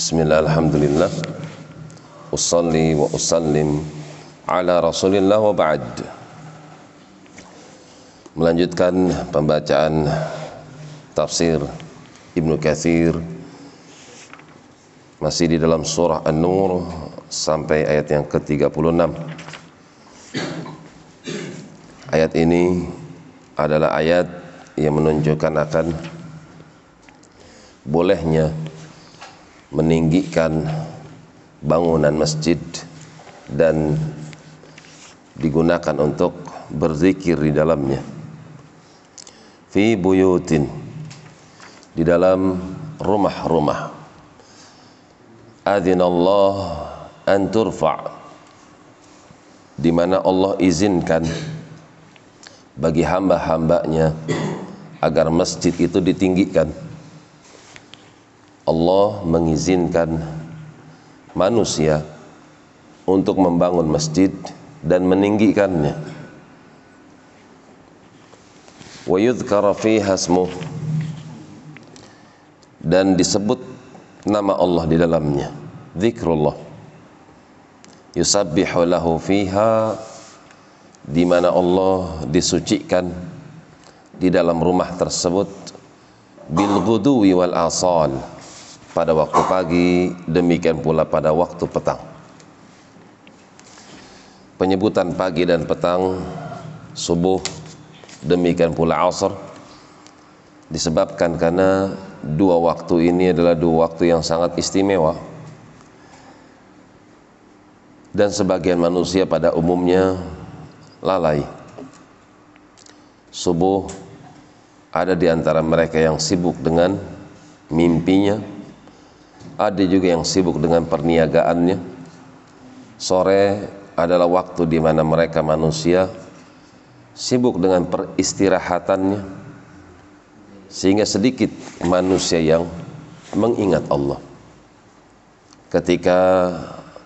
Bismillah, Alhamdulillah. Usalli wa usallim Ala Rasulillah wa ba'd. Melanjutkan pembacaan Tafsir Ibnu Kathir Masih di dalam surah An-Nur Sampai ayat yang ke-36. Ayat ini adalah ayat yang menunjukkan akan bolehnya meninggikan bangunan masjid dan digunakan untuk berzikir di dalamnya. Fi buyutin di dalam rumah-rumah. Adzinallah an turfa di mana Allah izinkan bagi hamba-hambanya agar masjid itu ditinggikan Allah mengizinkan manusia untuk membangun masjid dan meninggikannya. Wa yudhkara fiha dan disebut nama Allah di dalamnya. Zikrullah. Yusabbihu lahu fiha di mana Allah disucikan di dalam rumah tersebut bil ghudwi wal asal pada waktu pagi, demikian pula pada waktu petang. Penyebutan pagi dan petang, subuh, demikian pula asar, disebabkan karena dua waktu ini adalah dua waktu yang sangat istimewa. Dan sebagian manusia pada umumnya lalai. Subuh ada di antara mereka yang sibuk dengan mimpinya, ada juga yang sibuk dengan perniagaannya. Sore adalah waktu di mana mereka manusia sibuk dengan peristirahatannya. Sehingga sedikit manusia yang mengingat Allah. Ketika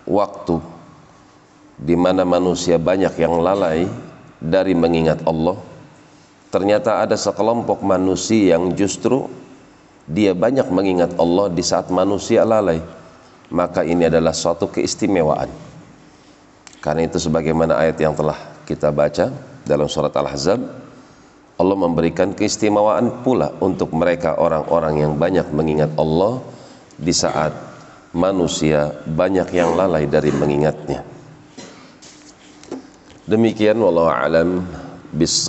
waktu di mana manusia banyak yang lalai dari mengingat Allah, ternyata ada sekelompok manusia yang justru dia banyak mengingat Allah di saat manusia lalai. Maka ini adalah suatu keistimewaan. Karena itu sebagaimana ayat yang telah kita baca dalam surat Al-Ahzab Allah memberikan keistimewaan pula untuk mereka orang-orang yang banyak mengingat Allah di saat manusia banyak yang lalai dari mengingatnya. Demikian wallahu alam bis